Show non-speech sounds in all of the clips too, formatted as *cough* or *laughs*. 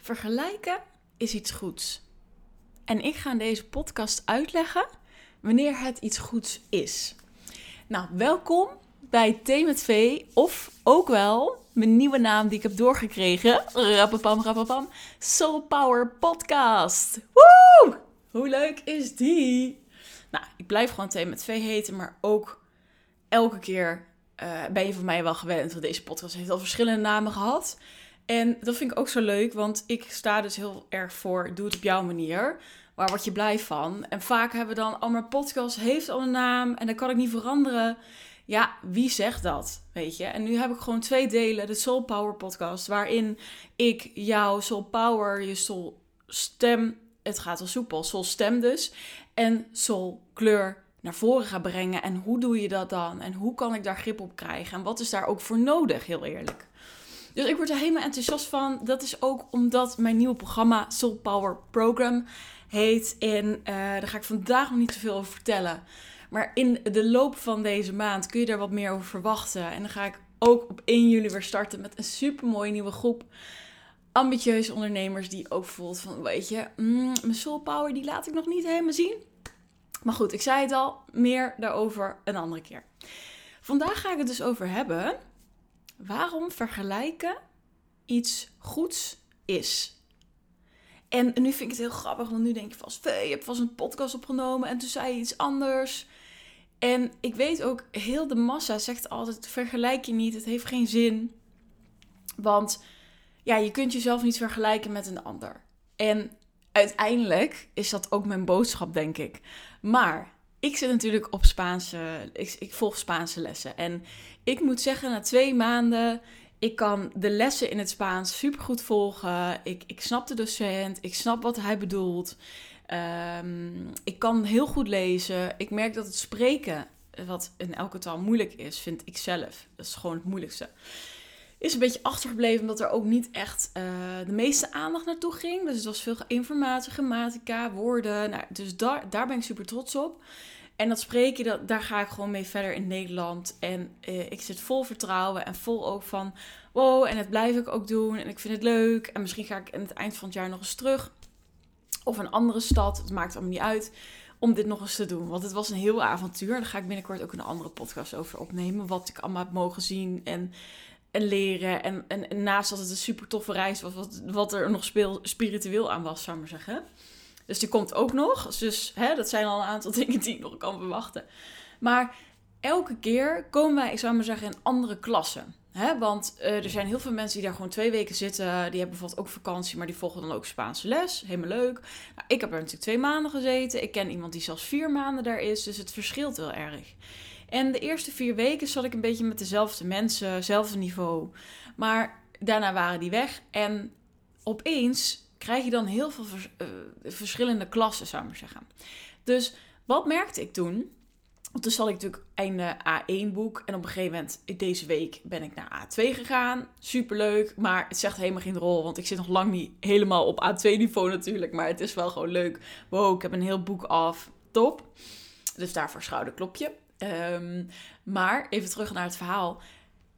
Vergelijken is iets goeds. En ik ga in deze podcast uitleggen wanneer het iets goeds is. Nou, welkom bij Thee met V, of ook wel mijn nieuwe naam die ik heb doorgekregen. Rappapam, rappapam. Soul Power Podcast. Woe! Hoe leuk is die? Nou, ik blijf gewoon Thee met V heten, maar ook elke keer uh, ben je van mij wel gewend. Want deze podcast heeft al verschillende namen gehad. En dat vind ik ook zo leuk, want ik sta dus heel erg voor doe het op jouw manier. Waar word je blij van? En vaak hebben we dan, oh mijn podcast heeft al een naam en dan kan ik niet veranderen. Ja, wie zegt dat? Weet je? En nu heb ik gewoon twee delen, de Soul Power podcast, waarin ik jouw Soul Power, je Soul stem, het gaat al soepel, Soul stem dus, en Soul kleur naar voren ga brengen. En hoe doe je dat dan? En hoe kan ik daar grip op krijgen? En wat is daar ook voor nodig, heel eerlijk? Dus ik word er helemaal enthousiast van. Dat is ook omdat mijn nieuwe programma Soul Power Program heet. En uh, daar ga ik vandaag nog niet zoveel over vertellen. Maar in de loop van deze maand kun je daar wat meer over verwachten. En dan ga ik ook op 1 juli weer starten met een super mooie nieuwe groep. Ambitieuze ondernemers die ook voelt van, weet je, mm, mijn soul power die laat ik nog niet helemaal zien. Maar goed, ik zei het al, meer daarover een andere keer. Vandaag ga ik het dus over hebben waarom vergelijken iets goeds is. En nu vind ik het heel grappig, want nu denk je vast, je hebt vast een podcast opgenomen en toen zei je iets anders. En ik weet ook, heel de massa zegt altijd, vergelijk je niet, het heeft geen zin. Want ja, je kunt jezelf niet vergelijken met een ander. En uiteindelijk is dat ook mijn boodschap, denk ik. Maar ik zit natuurlijk op Spaanse, ik, ik volg Spaanse lessen. En ik moet zeggen, na twee maanden, ik kan de lessen in het Spaans supergoed volgen. Ik, ik snap de docent, ik snap wat hij bedoelt. Um, ik kan heel goed lezen. Ik merk dat het spreken, wat in elke taal moeilijk is, vind ik zelf. Dat is gewoon het moeilijkste. Is een beetje achtergebleven omdat er ook niet echt uh, de meeste aandacht naartoe ging. Dus het was veel informatie, grammatica, woorden. Nou, dus daar, daar ben ik super trots op. En dat spreken, dat, daar ga ik gewoon mee verder in Nederland. En uh, ik zit vol vertrouwen en vol ook van... Wow, en dat blijf ik ook doen. En ik vind het leuk. En misschien ga ik aan het eind van het jaar nog eens terug. Of een andere stad. Het maakt allemaal niet uit om dit nog eens te doen. Want het was een heel avontuur. Daar ga ik binnenkort ook een andere podcast over opnemen. Wat ik allemaal heb mogen zien en, en leren. En, en, naast dat het een super toffe reis was, wat, wat er nog speel, spiritueel aan was, zou ik maar zeggen. Dus die komt ook nog. Dus hè, dat zijn al een aantal *laughs* dingen die ik nog kan verwachten. Maar elke keer komen wij, ik zou maar zeggen, in andere klassen. Hè? Want uh, er zijn heel veel mensen die daar gewoon twee weken zitten. Die hebben bijvoorbeeld ook vakantie, maar die volgen dan ook Spaanse les. Helemaal leuk. Nou, ik heb er natuurlijk twee maanden gezeten. Ik ken iemand die zelfs vier maanden daar is. Dus het verschilt heel erg. En de eerste vier weken zat ik een beetje met dezelfde mensen, hetzelfde niveau. Maar daarna waren die weg. En opeens krijg je dan heel veel uh, verschillende klassen, zou ik maar zeggen. Dus wat merkte ik toen? Want toen zat ik natuurlijk einde A1 boek. En op een gegeven moment, deze week, ben ik naar A2 gegaan. Superleuk, maar het zegt helemaal geen rol. Want ik zit nog lang niet helemaal op A2 niveau natuurlijk. Maar het is wel gewoon leuk. Wow, ik heb een heel boek af. Top. Dus daarvoor schouderklopje. Um, maar even terug naar het verhaal.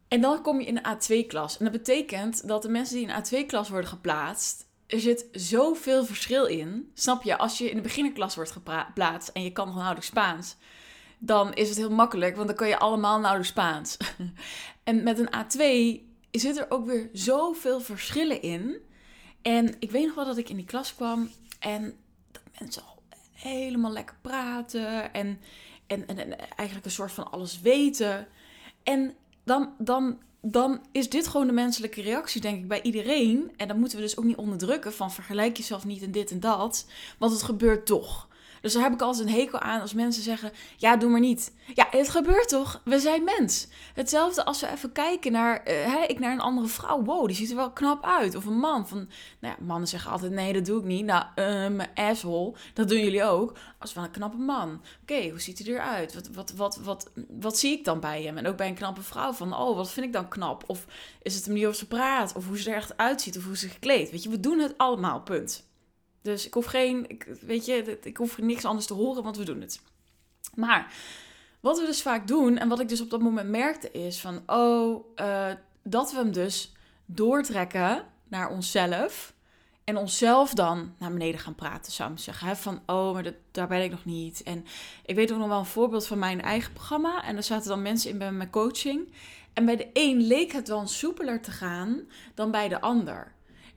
En dan kom je in de A2-klas. En dat betekent dat de mensen die in de A2-klas worden geplaatst er zit zoveel verschil in. Snap je? Als je in de beginnerklas wordt geplaatst en je kan nog nauwelijks Spaans, dan is het heel makkelijk, want dan kan je allemaal nauwelijks Spaans. *laughs* en met een A2 zit er ook weer zoveel verschillen in. En ik weet nog wel dat ik in die klas kwam en dat mensen al helemaal lekker praten en, en, en, en eigenlijk een soort van alles weten. En dan, dan dan is dit gewoon de menselijke reactie, denk ik, bij iedereen. En dat moeten we dus ook niet onderdrukken van vergelijk jezelf niet in dit en dat. Want het gebeurt toch. Dus daar heb ik altijd een hekel aan als mensen zeggen: Ja, doe maar niet. Ja, het gebeurt toch? We zijn mens. Hetzelfde als we even kijken naar, uh, ik naar een andere vrouw. Wow, die ziet er wel knap uit. Of een man. Van, nou ja, mannen zeggen altijd: Nee, dat doe ik niet. Nou, mijn asshole. Dat doen jullie ook. Als wel een knappe man. Oké, hoe ziet hij eruit? Wat, wat, wat, wat, wat zie ik dan bij hem? En ook bij een knappe vrouw. Van, oh, wat vind ik dan knap? Of is het de manier waarop ze praat? Of hoe ze er echt uitziet? Of hoe ze gekleed? Weet je, we doen het allemaal, punt. Dus ik hoef geen, ik, weet je, ik hoef niks anders te horen, want we doen het. Maar wat we dus vaak doen, en wat ik dus op dat moment merkte, is van, oh, uh, dat we hem dus doortrekken naar onszelf. En onszelf dan naar beneden gaan praten, zou ik zeggen. Hè? Van, oh, maar dat, daar ben ik nog niet. En ik weet ook nog wel een voorbeeld van mijn eigen programma. En daar zaten dan mensen in bij mijn coaching. En bij de een leek het dan soepeler te gaan dan bij de ander.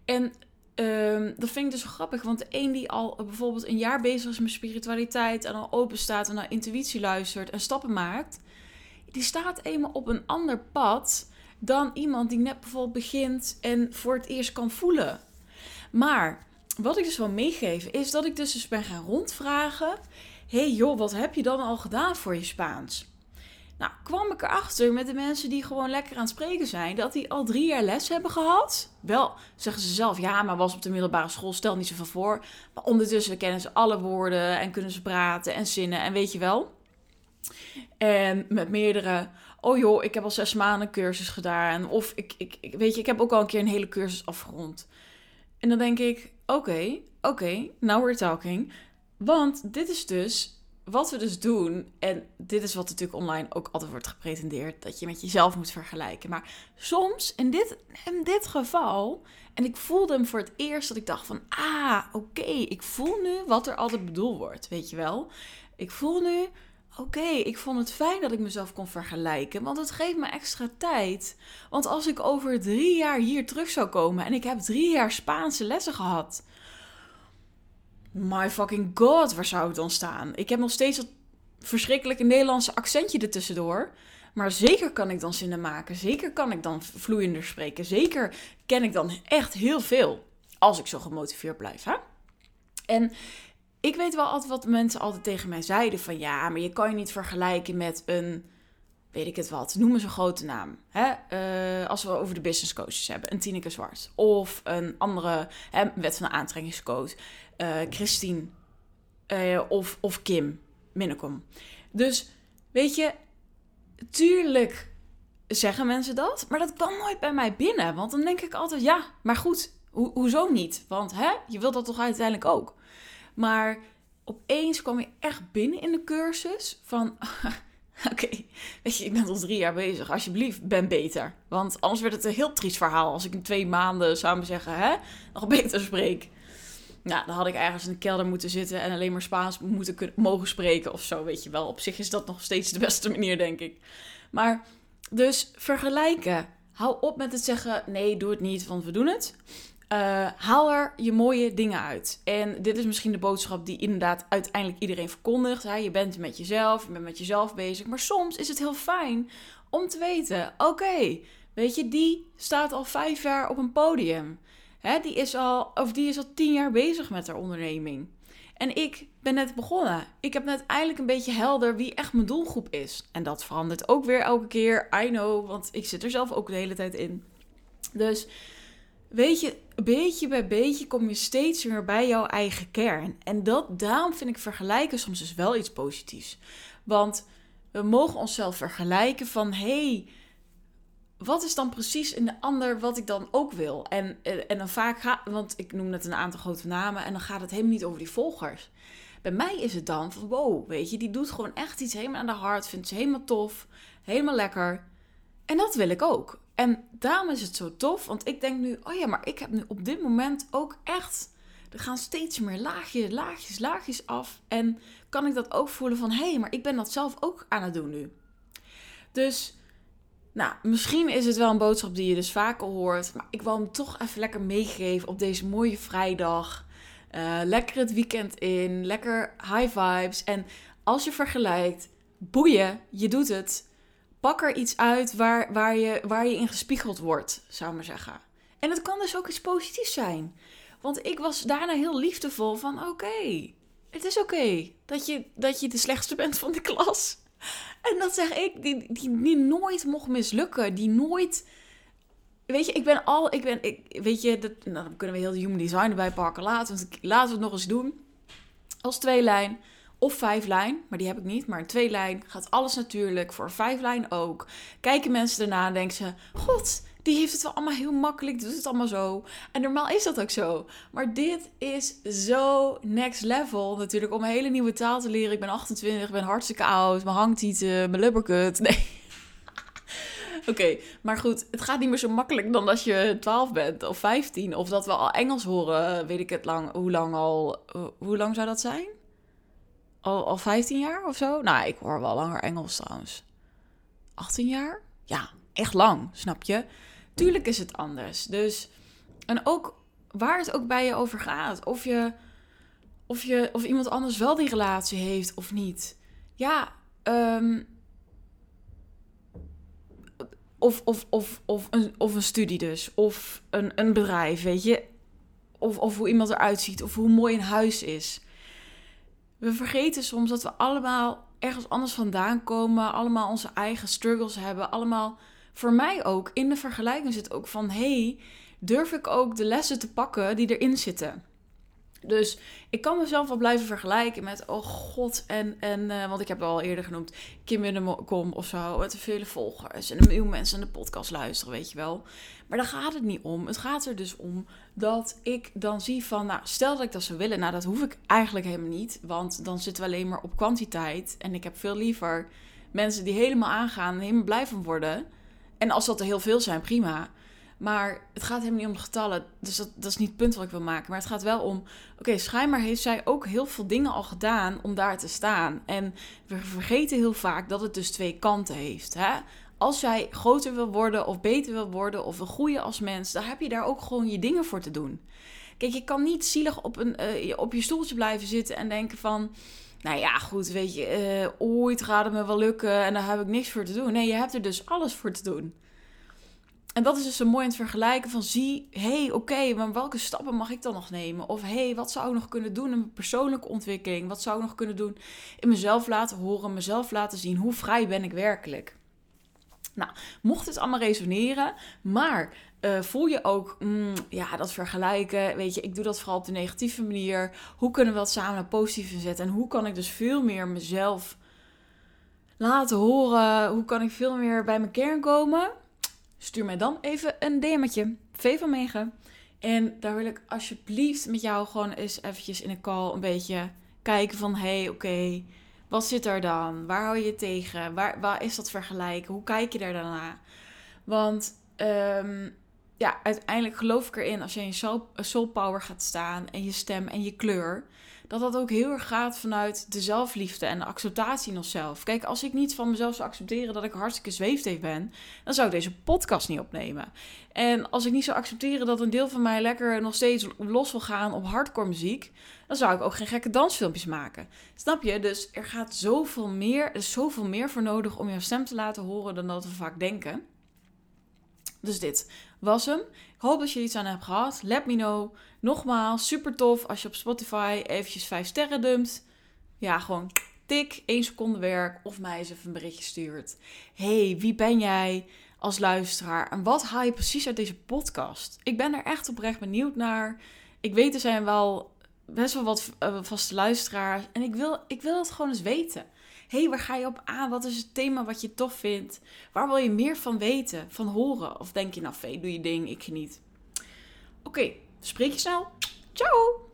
En um, dat vind ik dus grappig, want de een die al bijvoorbeeld een jaar bezig is met spiritualiteit en al open staat en naar intuïtie luistert en stappen maakt, die staat eenmaal op een ander pad dan iemand die net bijvoorbeeld begint en voor het eerst kan voelen. Maar wat ik dus wil meegeven is dat ik dus, dus ben gaan rondvragen: hey joh, wat heb je dan al gedaan voor je Spaans? Nou, kwam ik erachter met de mensen die gewoon lekker aan het spreken zijn, dat die al drie jaar les hebben gehad. Wel, zeggen ze zelf, ja, maar was op de middelbare school, stel niet zoveel voor. Maar ondertussen kennen ze alle woorden en kunnen ze praten en zinnen en weet je wel. En met meerdere, oh joh, ik heb al zes maanden cursus gedaan. Of ik, ik, ik weet je, ik heb ook al een keer een hele cursus afgerond. En dan denk ik, oké, oké, now we're talking. Want dit is dus wat we dus doen, en dit is wat natuurlijk online ook altijd wordt gepretendeerd, dat je met jezelf moet vergelijken. Maar soms, in dit, in dit geval, en ik voelde hem voor het eerst dat ik dacht van, ah, oké, ik voel nu wat er altijd bedoeld wordt, weet je wel. Ik voel nu, oké, ik vond het fijn dat ik mezelf kon vergelijken, want het geeft me extra tijd. Want als ik over drie jaar hier terug zou komen en ik heb drie jaar Spaanse lessen gehad my fucking god, waar zou het dan staan? Ik heb nog steeds dat verschrikkelijke Nederlandse accentje ertussendoor. Maar zeker kan ik dan zinnen maken. Zeker kan ik dan vloeiender spreken. Zeker ken ik dan echt heel veel. Als ik zo gemotiveerd blijf. Hè? En ik weet wel altijd wat mensen altijd tegen mij zeiden: van ja, maar je kan je niet vergelijken met een. Weet ik het wat, noem eens een grote naam. Hè? Uh, als we over de business coaches hebben, een Tineke Zwart. Of een andere hè, wet van aantrekkingscoach uh, Christine uh, of, of Kim Minnekom. Dus weet je, tuurlijk zeggen mensen dat, maar dat kwam nooit bij mij binnen. Want dan denk ik altijd, ja, maar goed, ho hoezo niet? Want hè, je wilt dat toch uiteindelijk ook. Maar opeens kwam je echt binnen in de cursus van... *laughs* *laughs* Oké, weet je, ik ben al drie jaar bezig. Alsjeblieft, ben beter. Want anders werd het een heel triest verhaal als ik in twee maanden zou zeggen, hè, nog beter spreek. Nou, dan had ik ergens in de kelder moeten zitten en alleen maar Spaans moeten mogen spreken of zo, weet je wel. Op zich is dat nog steeds de beste manier, denk ik. Maar, dus vergelijken. Hou op met het zeggen, nee, doe het niet, want we doen het. Uh, haal er je mooie dingen uit. En dit is misschien de boodschap die inderdaad uiteindelijk iedereen verkondigt. Hè? Je bent met jezelf, je bent met jezelf bezig. Maar soms is het heel fijn om te weten: oké, weet je, die staat al vijf jaar op een podium. Hè, die, is al, of die is al tien jaar bezig met haar onderneming. En ik ben net begonnen. Ik heb net eindelijk een beetje helder wie echt mijn doelgroep is. En dat verandert ook weer elke keer. I know, want ik zit er zelf ook de hele tijd in. Dus weet je, beetje bij beetje kom je steeds meer bij jouw eigen kern. En dat, daarom vind ik vergelijken soms dus wel iets positiefs. Want we mogen onszelf vergelijken van... hey, wat is dan precies in de ander wat ik dan ook wil? En, en dan vaak gaat, want ik noem net een aantal grote namen en dan gaat het helemaal niet over die volgers. Bij mij is het dan van wow, weet je, die doet gewoon echt iets helemaal aan de hart, vindt ze helemaal tof, helemaal lekker. En dat wil ik ook. En daarom is het zo tof, want ik denk nu, oh ja, maar ik heb nu op dit moment ook echt, er gaan steeds meer laagjes, laagjes, laagjes af. En kan ik dat ook voelen van, hé, hey, maar ik ben dat zelf ook aan het doen nu. Dus nou, misschien is het wel een boodschap die je dus vaker hoort. Maar ik wil hem toch even lekker meegeven op deze mooie vrijdag. Uh, lekker het weekend in. Lekker high vibes. En als je vergelijkt, boeien, je doet het. Pak er iets uit waar, waar, je, waar je in gespiegeld wordt, zou ik maar zeggen. En het kan dus ook iets positiefs zijn. Want ik was daarna heel liefdevol van oké, het is oké dat, je, dat je de slechtste bent van de klas. En dat zeg ik, die, die, die nooit mocht mislukken. Die nooit. Weet je, ik ben al. Ik ben, ik, weet je, dat, nou, dan kunnen we heel de human design erbij pakken. Laten we, laten we het nog eens doen. Als twee lijn of vijf lijn, maar die heb ik niet. Maar een twee lijn gaat alles natuurlijk. Voor vijf lijn ook. Kijken mensen erna en denken ze: God, die heeft het wel allemaal heel makkelijk, doet het allemaal zo. En normaal is dat ook zo. Maar dit is zo next level natuurlijk om een hele nieuwe taal te leren. Ik ben 28, ik ben hartstikke oud, mijn hangtieten, mijn lubberkut. *laughs* Nee. Oké, maar goed, het gaat niet meer zo makkelijk dan als je 12 bent of 15. Of dat we al Engels horen, weet ik het lang. Hoe lang al? Hoe lang zou dat zijn? Al, al 15 jaar of zo? Nou, ik hoor wel langer Engels trouwens. 18 jaar? Ja, echt lang, snap je? Tuurlijk is het anders. Dus, en ook waar het ook bij je over gaat. Of je, of je, of iemand anders wel die relatie heeft of niet. Ja, um, of, of, of, of, een, of een studie dus. Of een, een bedrijf, weet je. Of, of hoe iemand eruit ziet. Of hoe mooi een huis is. We vergeten soms dat we allemaal ergens anders vandaan komen. Allemaal onze eigen struggles hebben. Allemaal, voor mij ook, in de vergelijking zit ook van... hey, durf ik ook de lessen te pakken die erin zitten? Dus ik kan mezelf wel blijven vergelijken met, oh god, en, en uh, want ik heb het al eerder genoemd, Kim Kom of zo, met vele volgers en een miljoen mensen aan de podcast luisteren, weet je wel. Maar daar gaat het niet om. Het gaat er dus om dat ik dan zie van, nou, stel dat ik dat zou willen, nou, dat hoef ik eigenlijk helemaal niet, want dan zitten we alleen maar op kwantiteit. En ik heb veel liever mensen die helemaal aangaan en helemaal blij van worden. En als dat er heel veel zijn, prima. Maar het gaat helemaal niet om de getallen. Dus dat, is niet het punt wat ik wil maken. Maar het gaat wel om. Oké, schijnbaar heeft zij ook heel veel dingen al gedaan om daar te staan. En we vergeten heel vaak dat het dus twee kanten heeft. Hè? Als jij groter wil worden of beter wil worden of wil groeien als mens, dan heb je daar ook gewoon je dingen voor te doen. Kijk, je kan niet zielig op, een, uh, op je stoeltje blijven zitten en denken van. Nou ja, goed, weet je, uh, ooit gaat het me wel lukken en daar heb ik niks voor te doen. Nee, je hebt er dus alles voor te doen. En dat is dus zo mooi in het vergelijken van zie, hey, oké, maar welke stappen mag ik dan nog nemen? Of hey, wat zou ik nog kunnen doen in mijn persoonlijke ontwikkeling? Wat zou ik nog kunnen doen in mezelf laten horen, mezelf laten zien? Hoe vrij ben ik werkelijk? Nou, mocht het allemaal resoneren, maar uh, voel je ook, mm, ja, dat vergelijken, weet je, ik doe dat vooral op de negatieve manier. Hoe kunnen we dat samen naar positief zetten? En hoe kan ik dus veel meer mezelf laten horen? Hoe kan ik veel meer bij mijn kern komen? Stuur mij dan even een DM'tje. V van Megen. En daar wil ik alsjeblieft met jou gewoon eens eventjes in een call een beetje kijken van... hey, oké, wat zit er dan? Waar hou je je tegen? Waar, waar is dat vergelijken? Hoe kijk je daar daarna? Want um, ja, uiteindelijk geloof ik erin als je in soul, soul power gaat staan en je stem en je kleur dat dat ook heel erg gaat vanuit de zelfliefde en de acceptatie in onszelf. Kijk, als ik niet van mezelf zou accepteren dat ik hartstikke zweefteef ben, dan zou ik deze podcast niet opnemen. En als ik niet zou accepteren dat een deel van mij lekker nog steeds los wil gaan op hardcore muziek, dan zou ik ook geen gekke dansfilmpjes maken. Snap je? Dus er gaat zoveel meer, er is zoveel meer voor nodig om jouw stem te laten horen dan dat we vaak denken. Dus dit was hem. Hoop dat je iets aan hebt gehad. Let me know. Nogmaals, super tof als je op Spotify eventjes 5 sterren dumpt. Ja, gewoon tik, 1 seconde werk of mij eens even een berichtje stuurt. hey, wie ben jij als luisteraar en wat haal je precies uit deze podcast? Ik ben er echt oprecht benieuwd naar. Ik weet er zijn wel best wel wat uh, vaste luisteraars en ik wil, ik wil het gewoon eens weten hey, waar ga je op aan? Wat is het thema wat je tof vindt? Waar wil je meer van weten, van horen? Of denk je, nou, Vee, doe je ding, ik geniet. Oké, spreek je snel. Ciao!